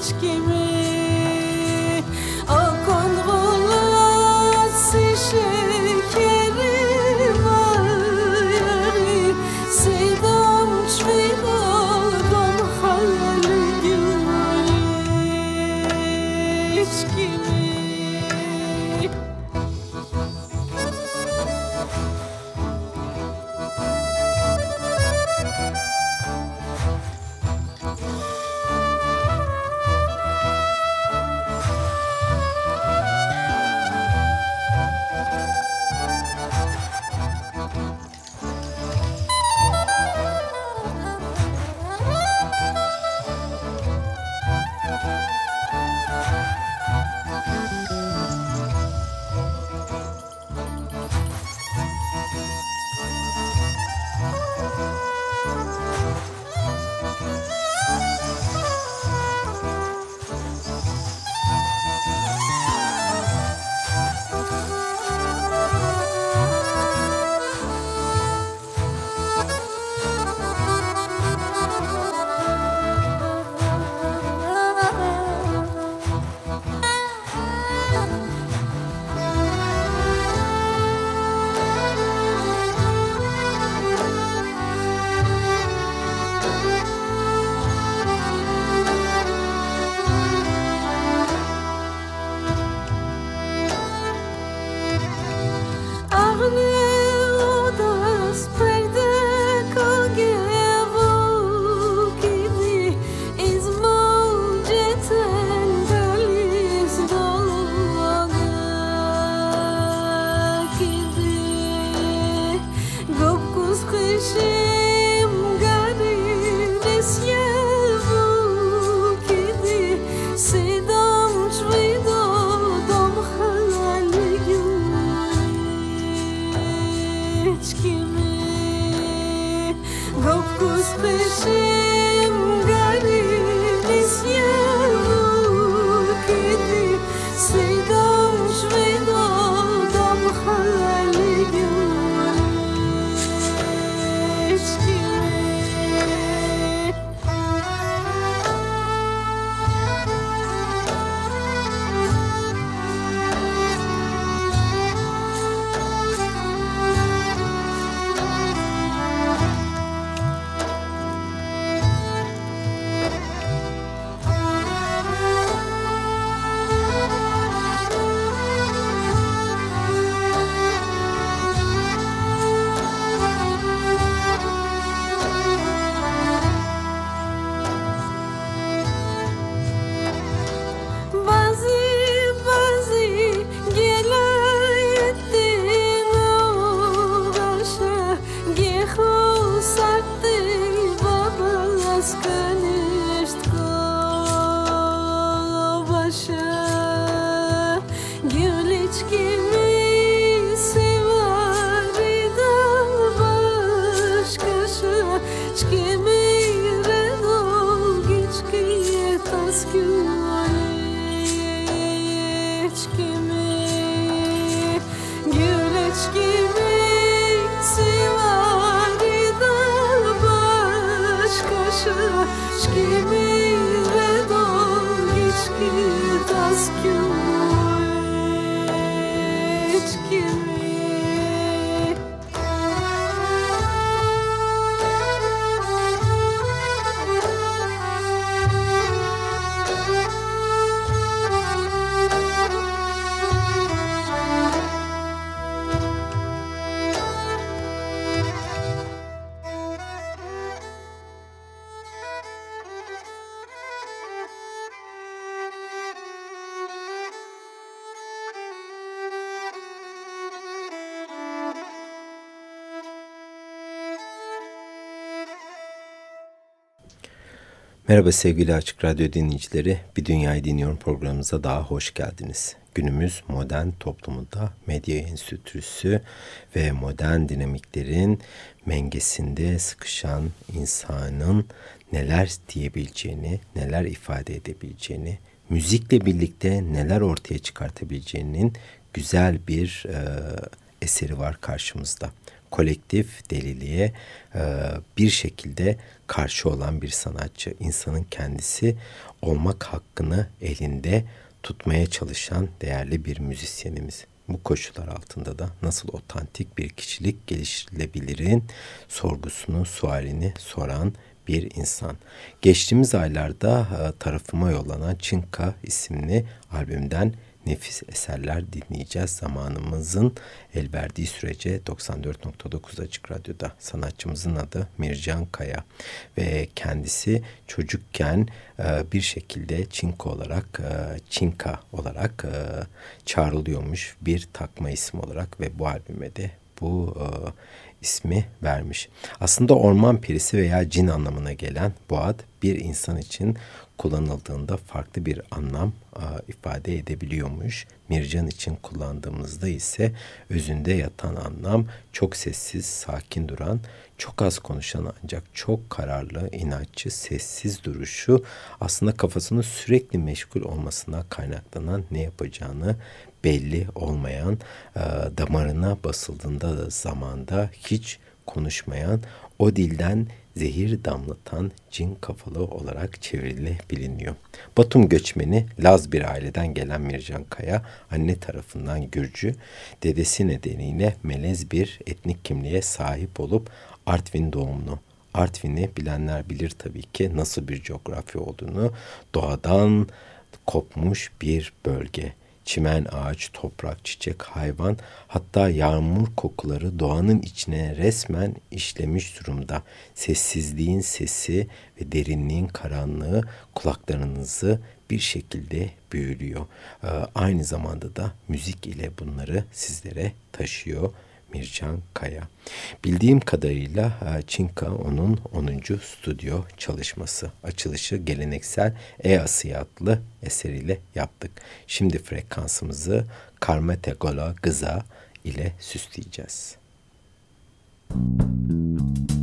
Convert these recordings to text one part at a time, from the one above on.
hiç kimi Merhaba sevgili Açık Radyo dinleyicileri. Bir Dünyayı Dinliyorum programımıza daha hoş geldiniz. Günümüz modern toplumunda medya enstitüsü ve modern dinamiklerin mengesinde sıkışan insanın neler diyebileceğini, neler ifade edebileceğini, müzikle birlikte neler ortaya çıkartabileceğinin güzel bir e, eseri var karşımızda kolektif deliliğe e, bir şekilde karşı olan bir sanatçı. İnsanın kendisi olmak hakkını elinde tutmaya çalışan değerli bir müzisyenimiz. Bu koşullar altında da nasıl otantik bir kişilik geliştirilebilirin sorgusunu, sualini soran bir insan. Geçtiğimiz aylarda e, tarafıma yollanan Çinka isimli albümden nefis eserler dinleyeceğiz. Zamanımızın el verdiği sürece 94.9 Açık Radyo'da sanatçımızın adı Mircan Kaya ve kendisi çocukken e, bir şekilde Çinko olarak e, Çinka olarak e, çağrılıyormuş bir takma isim olarak ve bu albüme de bu ismi vermiş. Aslında orman perisi veya cin anlamına gelen bu ad bir insan için kullanıldığında farklı bir anlam a, ifade edebiliyormuş. Mircan için kullandığımızda ise özünde yatan anlam çok sessiz, sakin duran, çok az konuşan ancak çok kararlı, inatçı, sessiz duruşu aslında kafasının sürekli meşgul olmasına kaynaklanan ne yapacağını belli olmayan, e, damarına basıldığında da zamanda hiç konuşmayan, o dilden zehir damlatan cin kafalı olarak çevrilebiliniyor. Batum göçmeni Laz bir aileden gelen Mircan Kaya, anne tarafından Gürcü, dedesi nedeniyle melez bir etnik kimliğe sahip olup Artvin doğumlu. Artvin'i bilenler bilir tabii ki nasıl bir coğrafya olduğunu. Doğadan kopmuş bir bölge çimen, ağaç, toprak, çiçek, hayvan hatta yağmur kokuları doğanın içine resmen işlemiş durumda. Sessizliğin sesi ve derinliğin karanlığı kulaklarınızı bir şekilde büyülüyor. Ee, aynı zamanda da müzik ile bunları sizlere taşıyor Mircan Kaya. Bildiğim kadarıyla e, Çinka onun 10. stüdyo çalışması. Açılışı geleneksel E-Asya adlı eseriyle yaptık. Şimdi frekansımızı Karmete Gola Gıza ile süsleyeceğiz. Müzik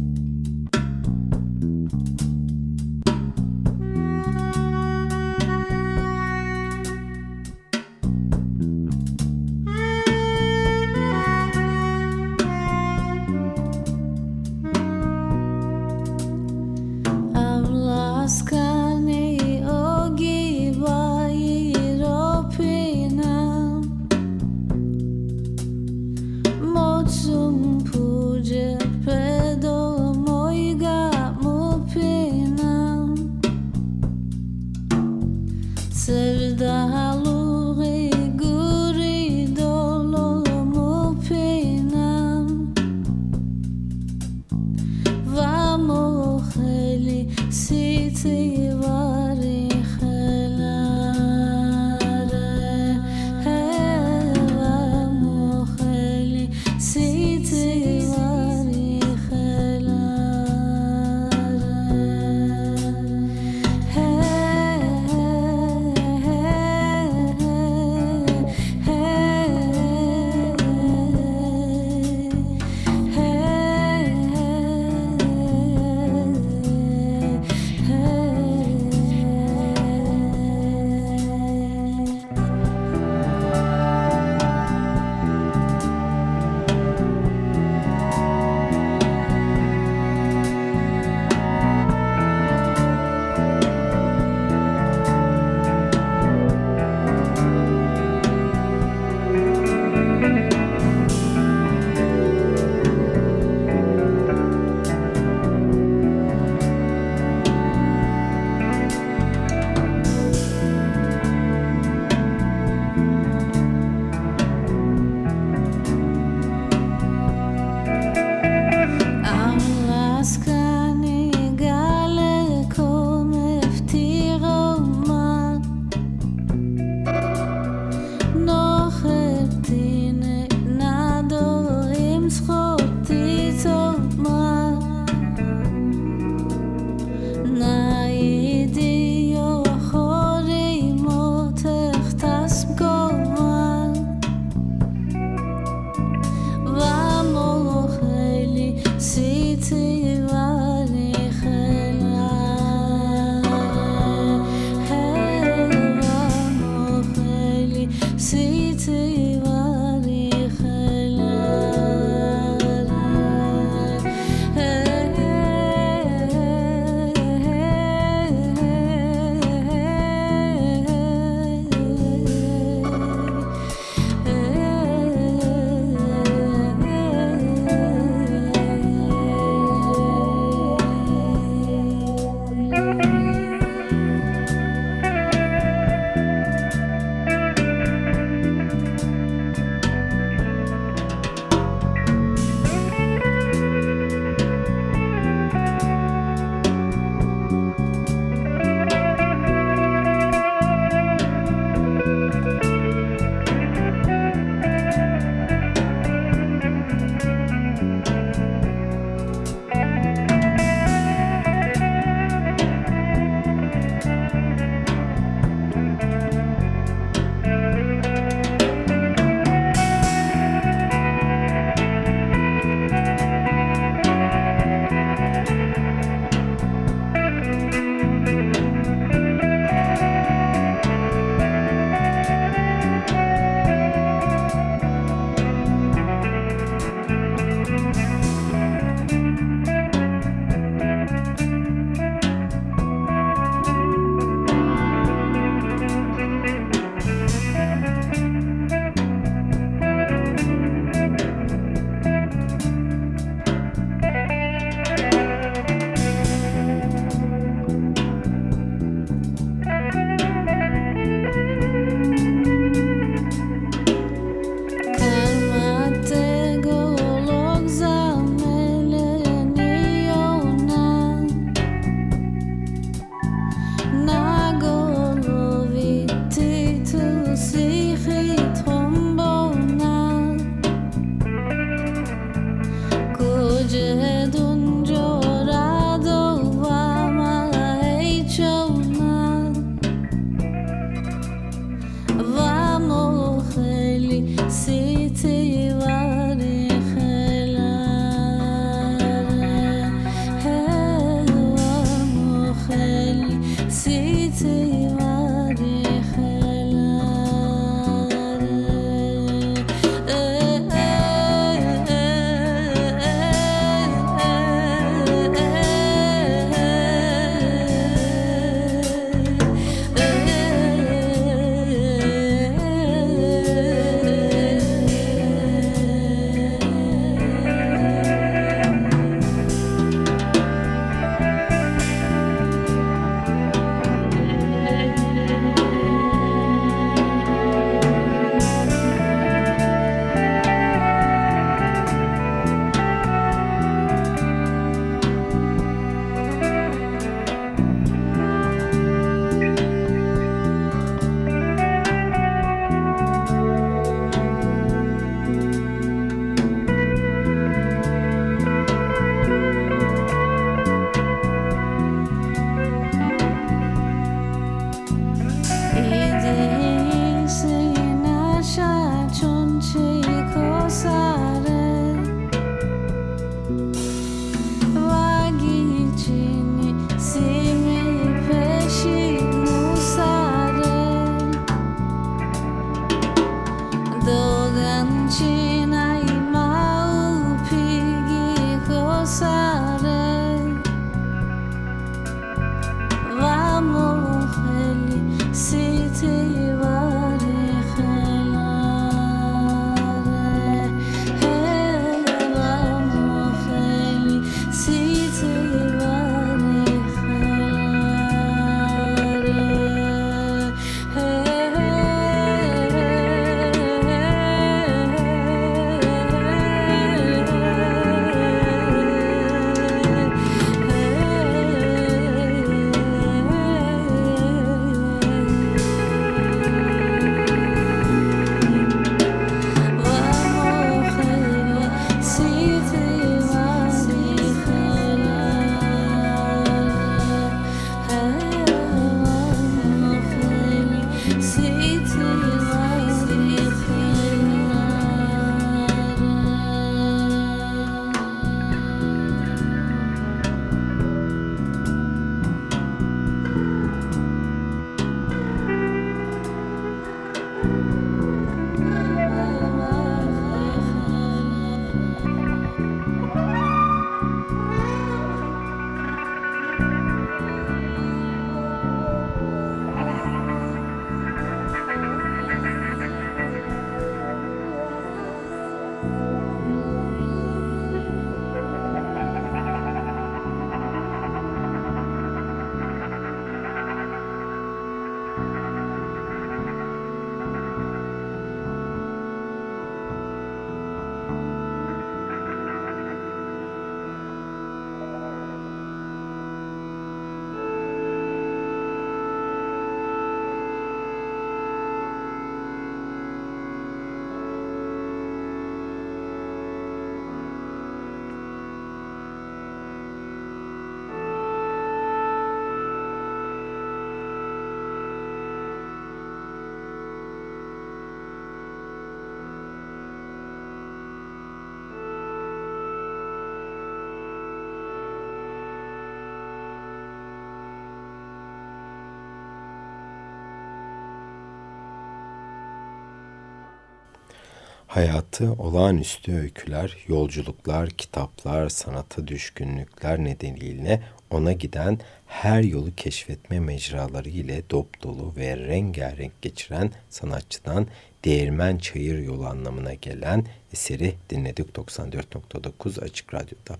Hayatı olağanüstü öyküler, yolculuklar, kitaplar, sanata düşkünlükler nedeniyle ona giden her yolu keşfetme mecraları ile dop dolu ve rengarenk geçiren sanatçıdan Değirmen Çayır yolu anlamına gelen eseri dinledik 94.9 Açık Radyo'da.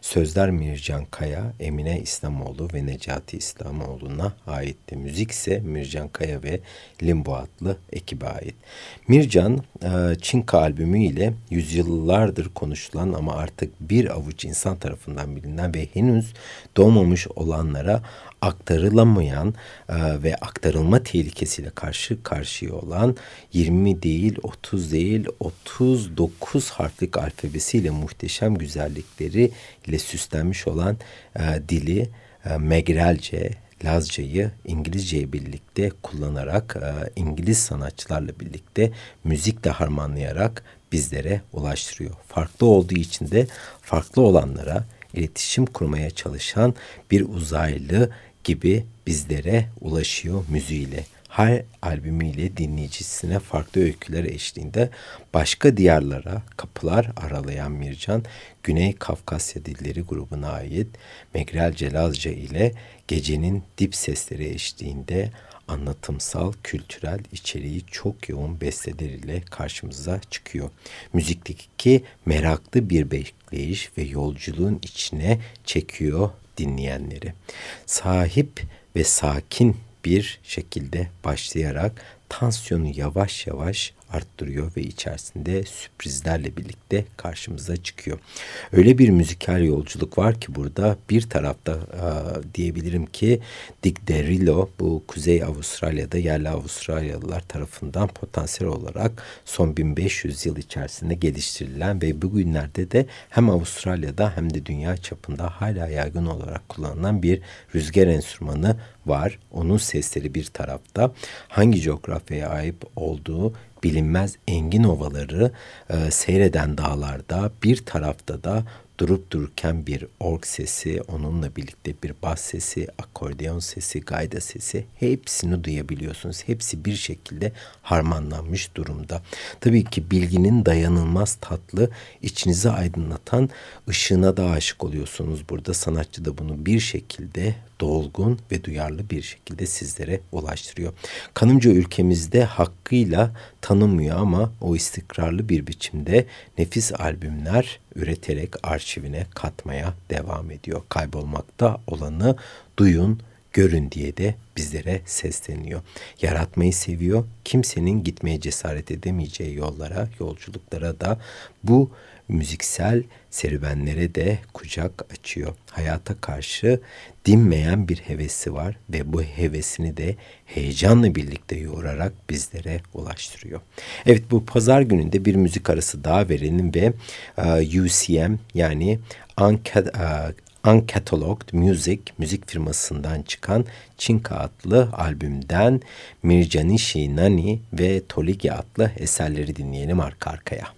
Sözler Mircan Kaya, Emine İslamoğlu ve Necati İslamoğlu'na aitti. Müzik ise Mircan Kaya ve Limbo adlı ekibe ait. Mircan, e, Çinka albümü ile yüzyıllardır konuşulan ama artık bir avuç insan tarafından bilinen ve henüz doğmamış olanlara aktarılamayan e, ve aktarılma tehlikesiyle karşı karşıya olan 20 değil 30 değil 39 harflik alfabesiyle muhteşem güzellikleri ile süslenmiş olan e, dili e, Megrelce, Lazca'yı İngilizce'ye birlikte kullanarak e, İngiliz sanatçılarla birlikte müzikle harmanlayarak bizlere ulaştırıyor. Farklı olduğu için de farklı olanlara iletişim kurmaya çalışan bir uzaylı gibi bizlere ulaşıyor müziğiyle. Her albümüyle dinleyicisine farklı öyküler eşliğinde başka diyarlara kapılar aralayan Mircan, Güney Kafkasya Dilleri grubuna ait Megrel Celazca ile gecenin dip sesleri eşliğinde anlatımsal, kültürel içeriği çok yoğun besteleriyle karşımıza çıkıyor. Müzikteki meraklı bir bekleyiş ve yolculuğun içine çekiyor dinleyenleri. Sahip ve sakin bir şekilde başlayarak tansiyonu yavaş yavaş arttırıyor ve içerisinde sürprizlerle birlikte karşımıza çıkıyor. Öyle bir müzikal yolculuk var ki burada bir tarafta e, diyebilirim ki Dick Derillo bu Kuzey Avustralya'da yerli Avustralyalılar tarafından potansiyel olarak son 1500 yıl içerisinde geliştirilen ve bugünlerde de hem Avustralya'da hem de dünya çapında hala yaygın olarak kullanılan bir rüzgar enstrümanı var. Onun sesleri bir tarafta hangi coğrafyaya ait olduğu bilinmez engin ovaları e, seyreden dağlarda bir tarafta da durup dururken bir org sesi, onunla birlikte bir bas sesi, akordeon sesi, gayda sesi hepsini duyabiliyorsunuz. Hepsi bir şekilde harmanlanmış durumda. Tabii ki bilginin dayanılmaz tatlı, içinizi aydınlatan ışığına da aşık oluyorsunuz. Burada sanatçı da bunu bir şekilde dolgun ve duyarlı bir şekilde sizlere ulaştırıyor. Kanımca ülkemizde hakkıyla tanınmıyor ama o istikrarlı bir biçimde nefis albümler üreterek arşivine katmaya devam ediyor. Kaybolmakta olanı duyun, görün diye de bizlere sesleniyor. Yaratmayı seviyor. Kimsenin gitmeye cesaret edemeyeceği yollara, yolculuklara da bu müziksel serüvenlere de kucak açıyor. Hayata karşı dinmeyen bir hevesi var ve bu hevesini de heyecanla birlikte yoğurarak bizlere ulaştırıyor. Evet bu pazar gününde bir müzik arası daha verelim ve uh, UCM yani Uncat, Uncatalogued Music müzik firmasından çıkan Çinka adlı albümden Mirjanishi Nani ve Toligi adlı eserleri dinleyelim arka arkaya.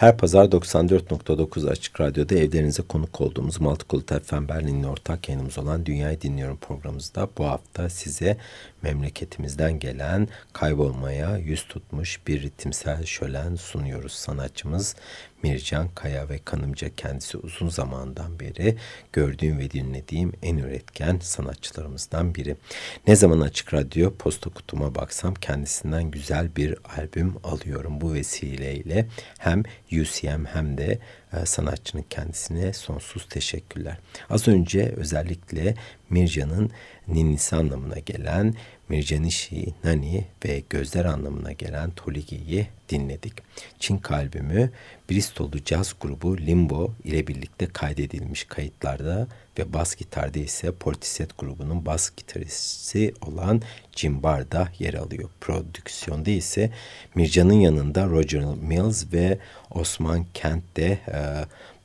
Her pazar 94.9 Açık Radyo'da evlerinize konuk olduğumuz Multicult FM Berlin'in ortak yayınımız olan Dünyayı Dinliyorum programımızda bu hafta size memleketimizden gelen kaybolmaya yüz tutmuş bir ritimsel şölen sunuyoruz. Sanatçımız Mircan Kaya ve kanımca kendisi uzun zamandan beri gördüğüm ve dinlediğim en üretken sanatçılarımızdan biri. Ne zaman açık radyo posta kutuma baksam kendisinden güzel bir albüm alıyorum. Bu vesileyle hem UCM hem de e, sanatçının kendisine sonsuz teşekkürler. Az önce özellikle Mircan'ın ninnisi anlamına gelen Mircanişi, Nani ve gözler anlamına gelen Toligi'yi dinledik. Çin kalbimi Bristol'lu caz grubu Limbo ile birlikte kaydedilmiş kayıtlarda ve bas gitarda ise Portishead grubunun bas gitaristi olan Jim Barr yer alıyor. Prodüksiyonda ise Mircan'ın yanında Roger Mills ve Osman Kent de e,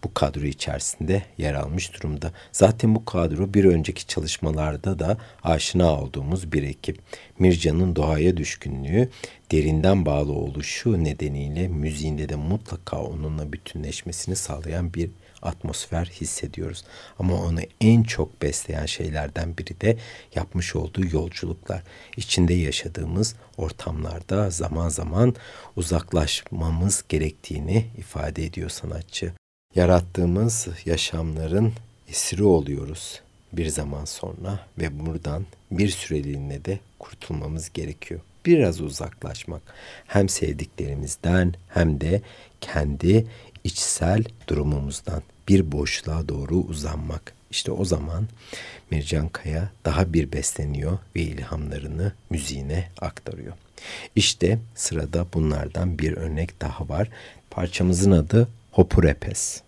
bu kadro içerisinde yer almış durumda. Zaten bu kadro bir önceki çalışmalarda da aşina olduğumuz bir ekip. Mircan'ın doğaya düşkünlüğü, derinden bağlı oluşu nedeniyle müziğinde de mutlaka onunla bütünleşmesini sağlayan bir atmosfer hissediyoruz. Ama onu en çok besleyen şeylerden biri de yapmış olduğu yolculuklar. İçinde yaşadığımız ortamlarda zaman zaman uzaklaşmamız gerektiğini ifade ediyor sanatçı. Yarattığımız yaşamların esiri oluyoruz bir zaman sonra ve buradan bir süreliğine de kurtulmamız gerekiyor. Biraz uzaklaşmak hem sevdiklerimizden hem de kendi içsel durumumuzdan bir boşluğa doğru uzanmak. İşte o zaman Mircan Kaya daha bir besleniyor ve ilhamlarını müziğine aktarıyor. İşte sırada bunlardan bir örnek daha var. Parçamızın adı Hopurepes.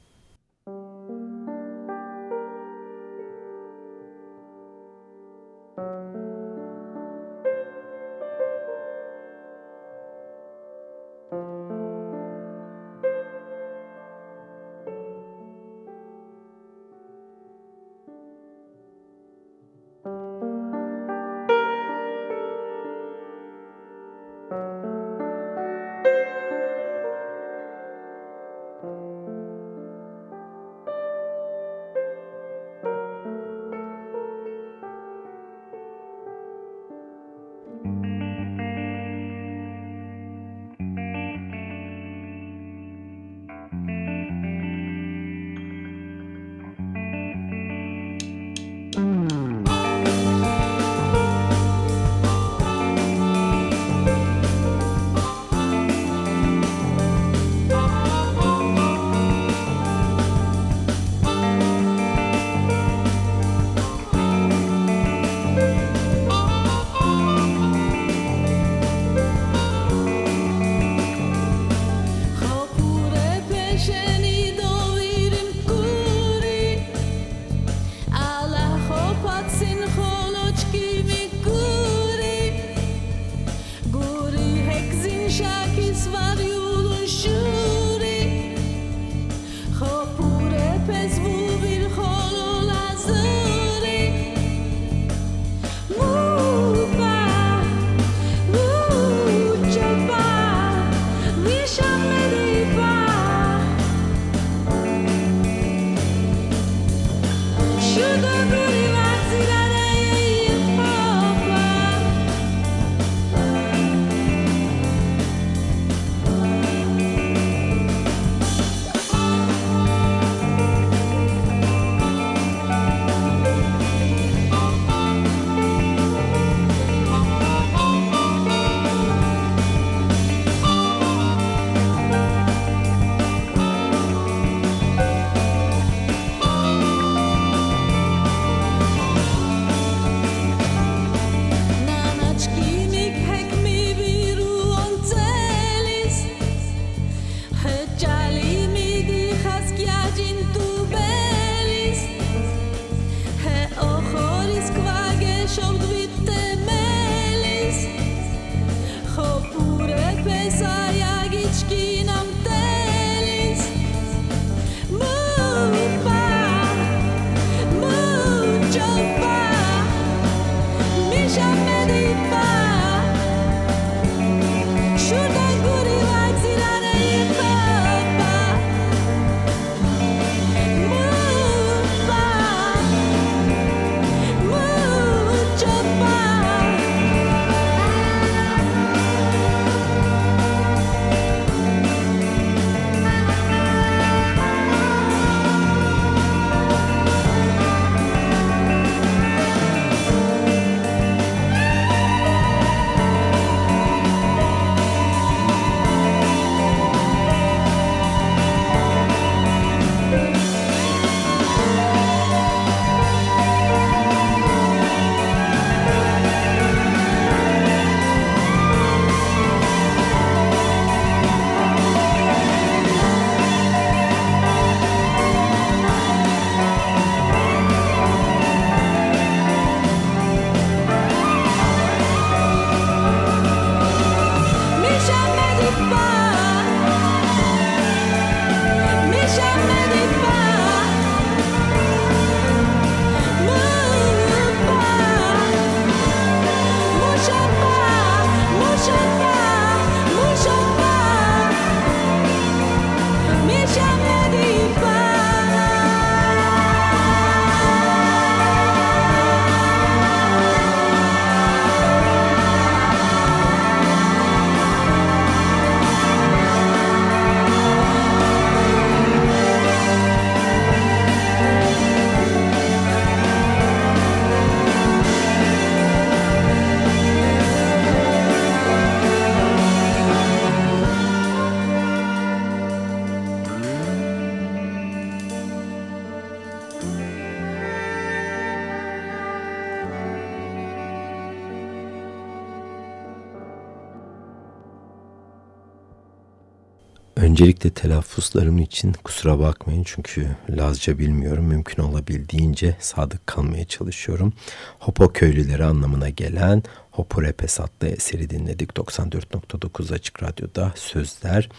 Öncelikle telaffuzlarım için kusura bakmayın çünkü Lazca bilmiyorum. Mümkün olabildiğince sadık kalmaya çalışıyorum. Hopo köylüleri anlamına gelen Hoporepes adlı eseri dinledik 94.9 Açık Radyo'da. Sözler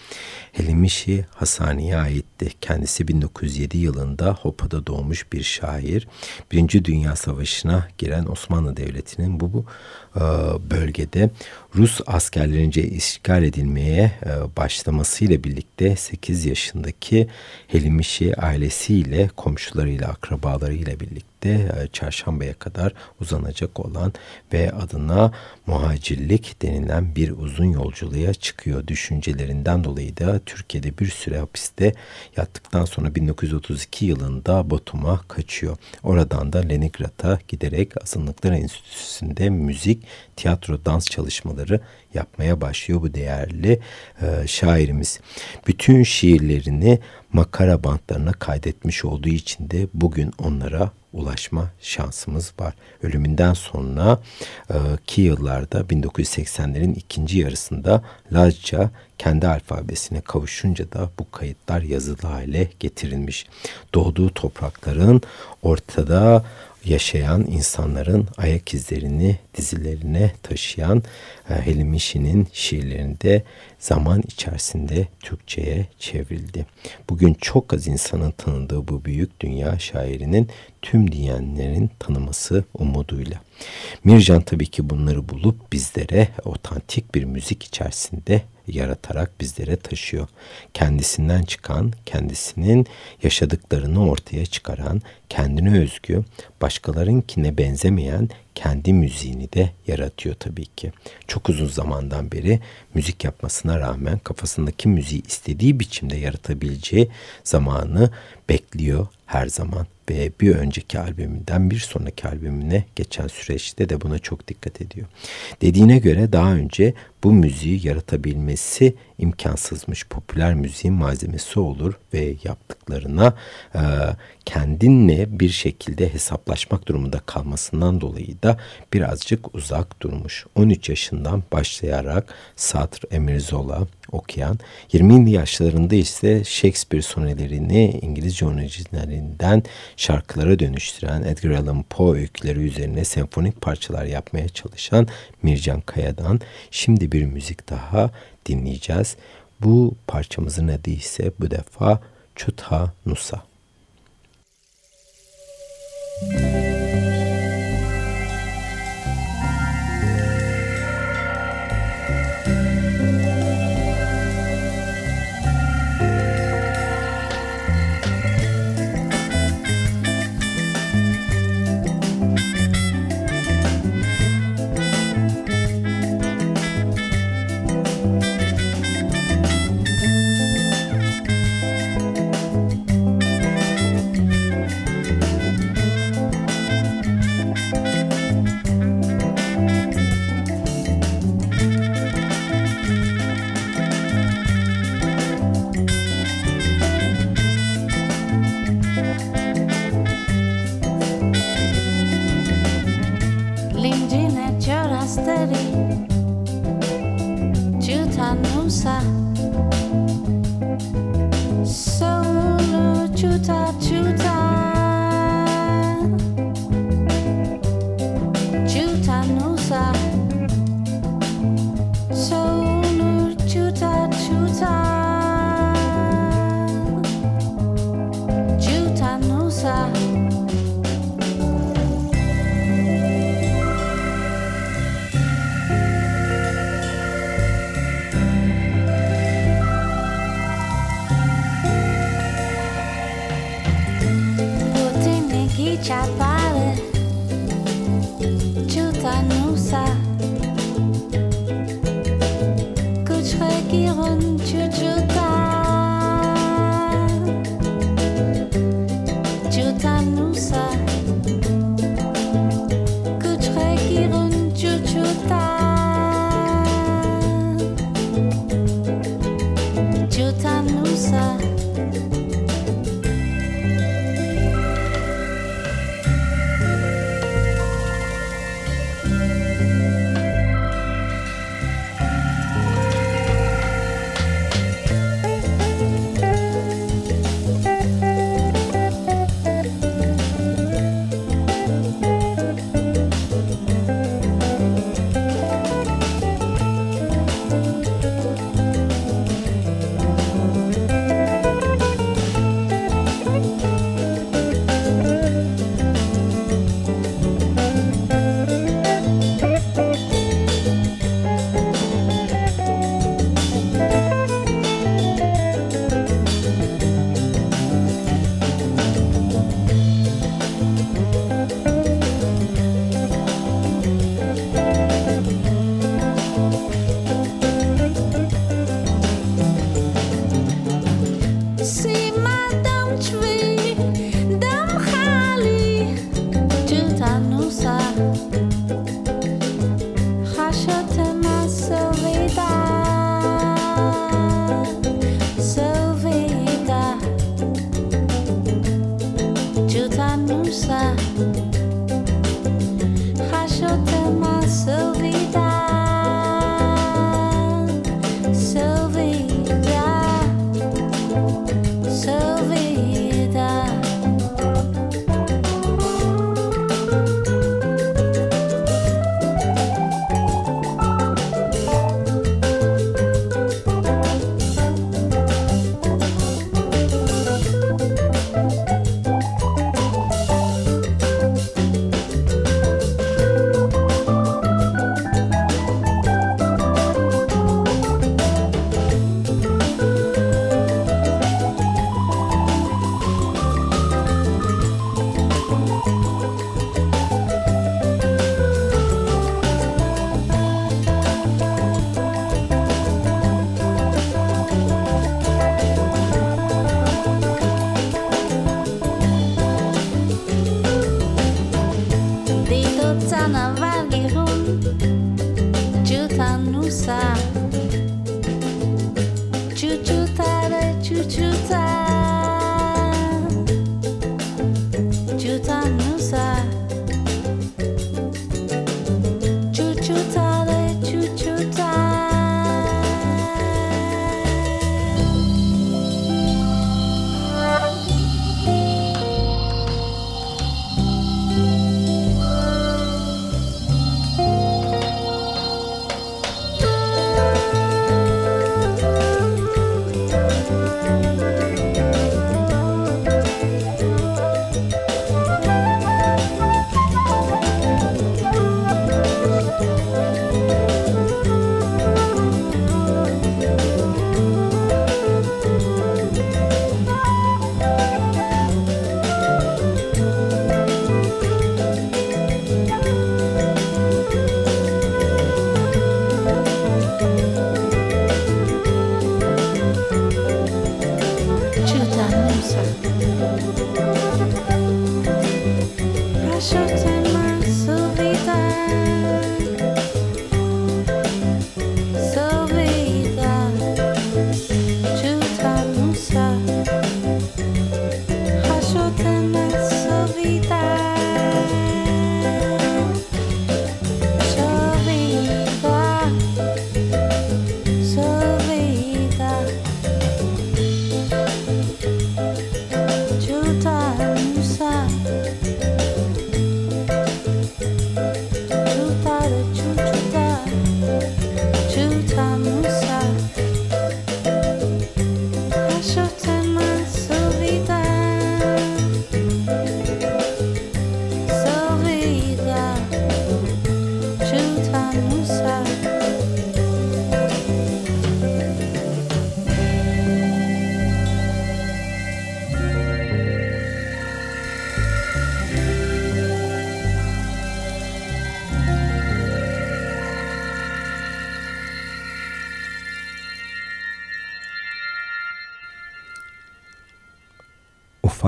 Helimişi Hasani'ye aitti. Kendisi 1907 yılında Hopa'da doğmuş bir şair. Birinci Dünya Savaşı'na giren Osmanlı Devleti'nin bu, bu e, bölgede Rus askerlerince işgal edilmeye e, başlamasıyla birlikte 8 yaşındaki Helimişi ailesiyle, komşularıyla, akrabalarıyla birlikte e, çarşambaya kadar uzanacak olan ve adına muhacirlik denilen bir uzun yolculuğa çıkıyor. Düşüncelerinden dolayı da Türkiye'de bir süre hapiste yattıktan sonra 1932 yılında Batum'a kaçıyor. Oradan da Leningrad'a giderek Azınlıklar Enstitüsü'nde müzik, tiyatro, dans çalışmaları yapmaya başlıyor bu değerli e, şairimiz. Bütün şiirlerini makara bantlarına kaydetmiş olduğu için de bugün onlara ulaşma şansımız var. Ölümünden sonra e, ki yıllarda 1980'lerin ikinci yarısında Lazca kendi alfabesine kavuşunca da bu kayıtlar yazılı hale getirilmiş. Doğduğu toprakların ortada yaşayan insanların ayak izlerini dizilerine taşıyan e, Helim İşi'nin şiirlerinde zaman içerisinde Türkçe'ye çevrildi. Bugün çok az insanın tanıdığı bu büyük dünya şairinin tüm diyenlerin tanıması umuduyla. Mircan tabii ki bunları bulup bizlere otantik bir müzik içerisinde yaratarak bizlere taşıyor. Kendisinden çıkan, kendisinin yaşadıklarını ortaya çıkaran, kendine özgü, başkalarınkine benzemeyen kendi müziğini de yaratıyor tabii ki. Çok uzun zamandan beri müzik yapmasına rağmen kafasındaki müziği istediği biçimde yaratabileceği zamanı bekliyor her zaman ve bir önceki albümünden bir sonraki albümüne geçen süreçte de buna çok dikkat ediyor. Dediğine göre daha önce bu müziği yaratabilmesi imkansızmış. Popüler müziğin malzemesi olur ve yaptıklarına e, kendinle bir şekilde hesaplaşmak durumunda kalmasından dolayı da birazcık uzak durmuş. 13 yaşından başlayarak Satr, Emir Zola okuyan, 20 yaşlarında ise Shakespeare sonelerini İngilizce orijinalinden şarkılara dönüştüren Edgar Allan Poe öyküleri üzerine senfonik parçalar yapmaya çalışan Mircan Kaya'dan şimdi bir müzik daha dinleyeceğiz. Bu parçamızın adı ise bu defa Çutha Nusa. Müzik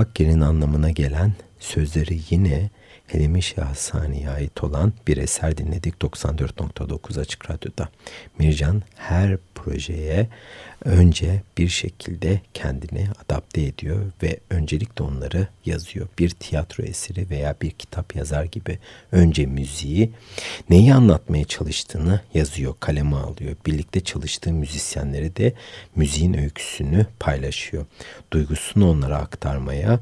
Fakir'in anlamına gelen sözleri yine Helimi Şahsani'ye ait olan bir eser dinledik 94.9 Açık Radyo'da. Mircan her projeye önce bir şekilde kendini adapte ediyor ve öncelikle onları yazıyor. Bir tiyatro eseri veya bir kitap yazar gibi önce müziği neyi anlatmaya çalıştığını yazıyor, kaleme alıyor. Birlikte çalıştığı müzisyenleri de müziğin öyküsünü paylaşıyor. Duygusunu onlara aktarmaya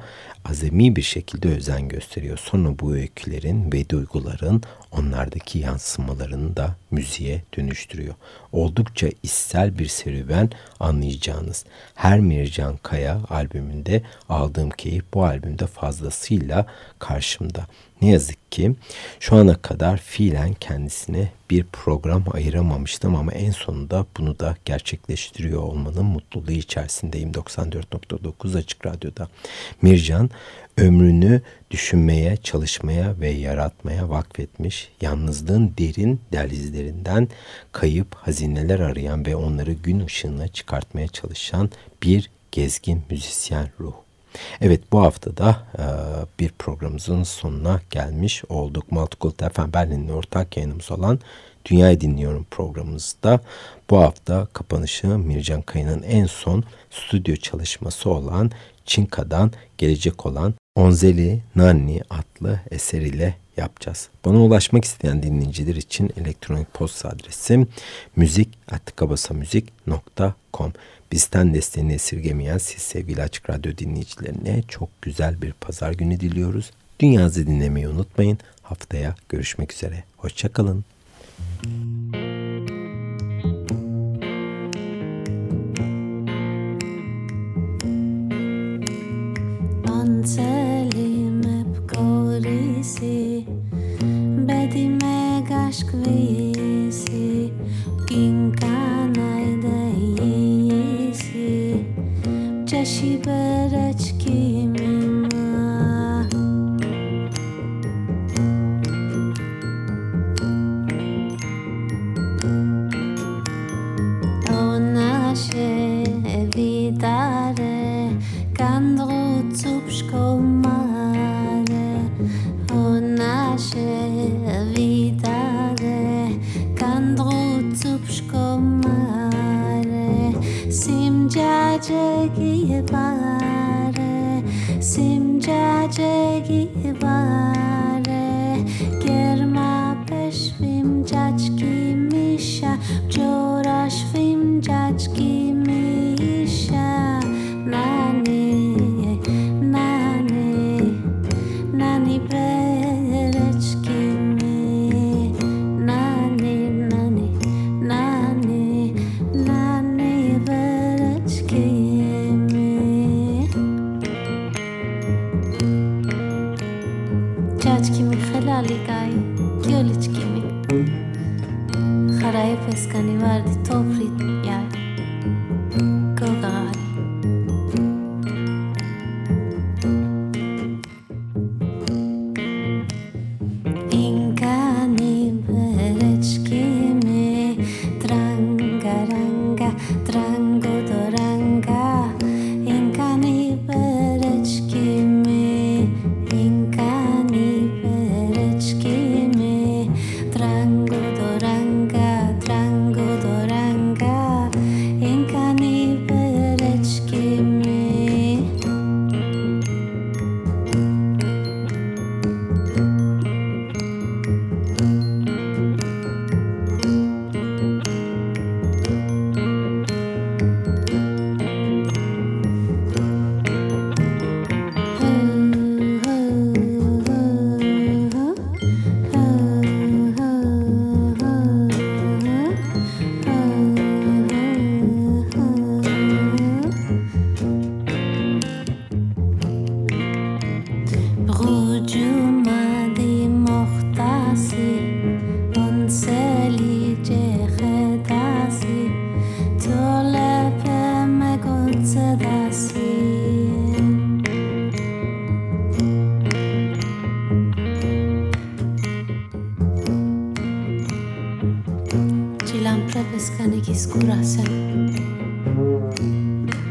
azami bir şekilde özen gösteriyor. Sonra bu öykülerin ve duyguların onlardaki yansımalarını da müziğe dönüştürüyor. Oldukça içsel bir serüven anlayacağınız. Her Mircan Kaya albümünde aldığım keyif bu albümde fazlasıyla karşımda. Ne yazık ki şu ana kadar fiilen kendisine bir program ayıramamıştım ama en sonunda bunu da gerçekleştiriyor olmanın mutluluğu içerisindeyim 94.9 Açık Radyo'da. Mircan ömrünü düşünmeye, çalışmaya ve yaratmaya vakfetmiş, yalnızlığın derin dehlizlerinden kayıp hazineler arayan ve onları gün ışığına çıkartmaya çalışan bir gezgin müzisyen ruh. Evet bu hafta da e, bir programımızın sonuna gelmiş olduk. Multicult FM Berlin'in ortak yayınımız olan Dünyayı Dinliyorum programımızda bu hafta kapanışı Mircan Kaya'nın en son stüdyo çalışması olan Çinka'dan gelecek olan Onzeli Nanni adlı eseriyle yapacağız. Bana ulaşmak isteyen dinleyiciler için elektronik posta adresim müzik.kabasamüzik.com Bizden desteğini esirgemeyen siz sevgili Açık Radyo dinleyicilerine çok güzel bir pazar günü diliyoruz. Dünyazı dinlemeyi unutmayın. Haftaya görüşmek üzere. Hoşçakalın. celi me pkorisi Beti me gashkvisi Kin kanaj dhe jisi. Qeshi bere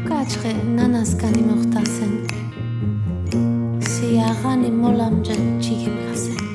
Kaçre nanas kanı muhtasın. Siyahani molamca çiğim kasın.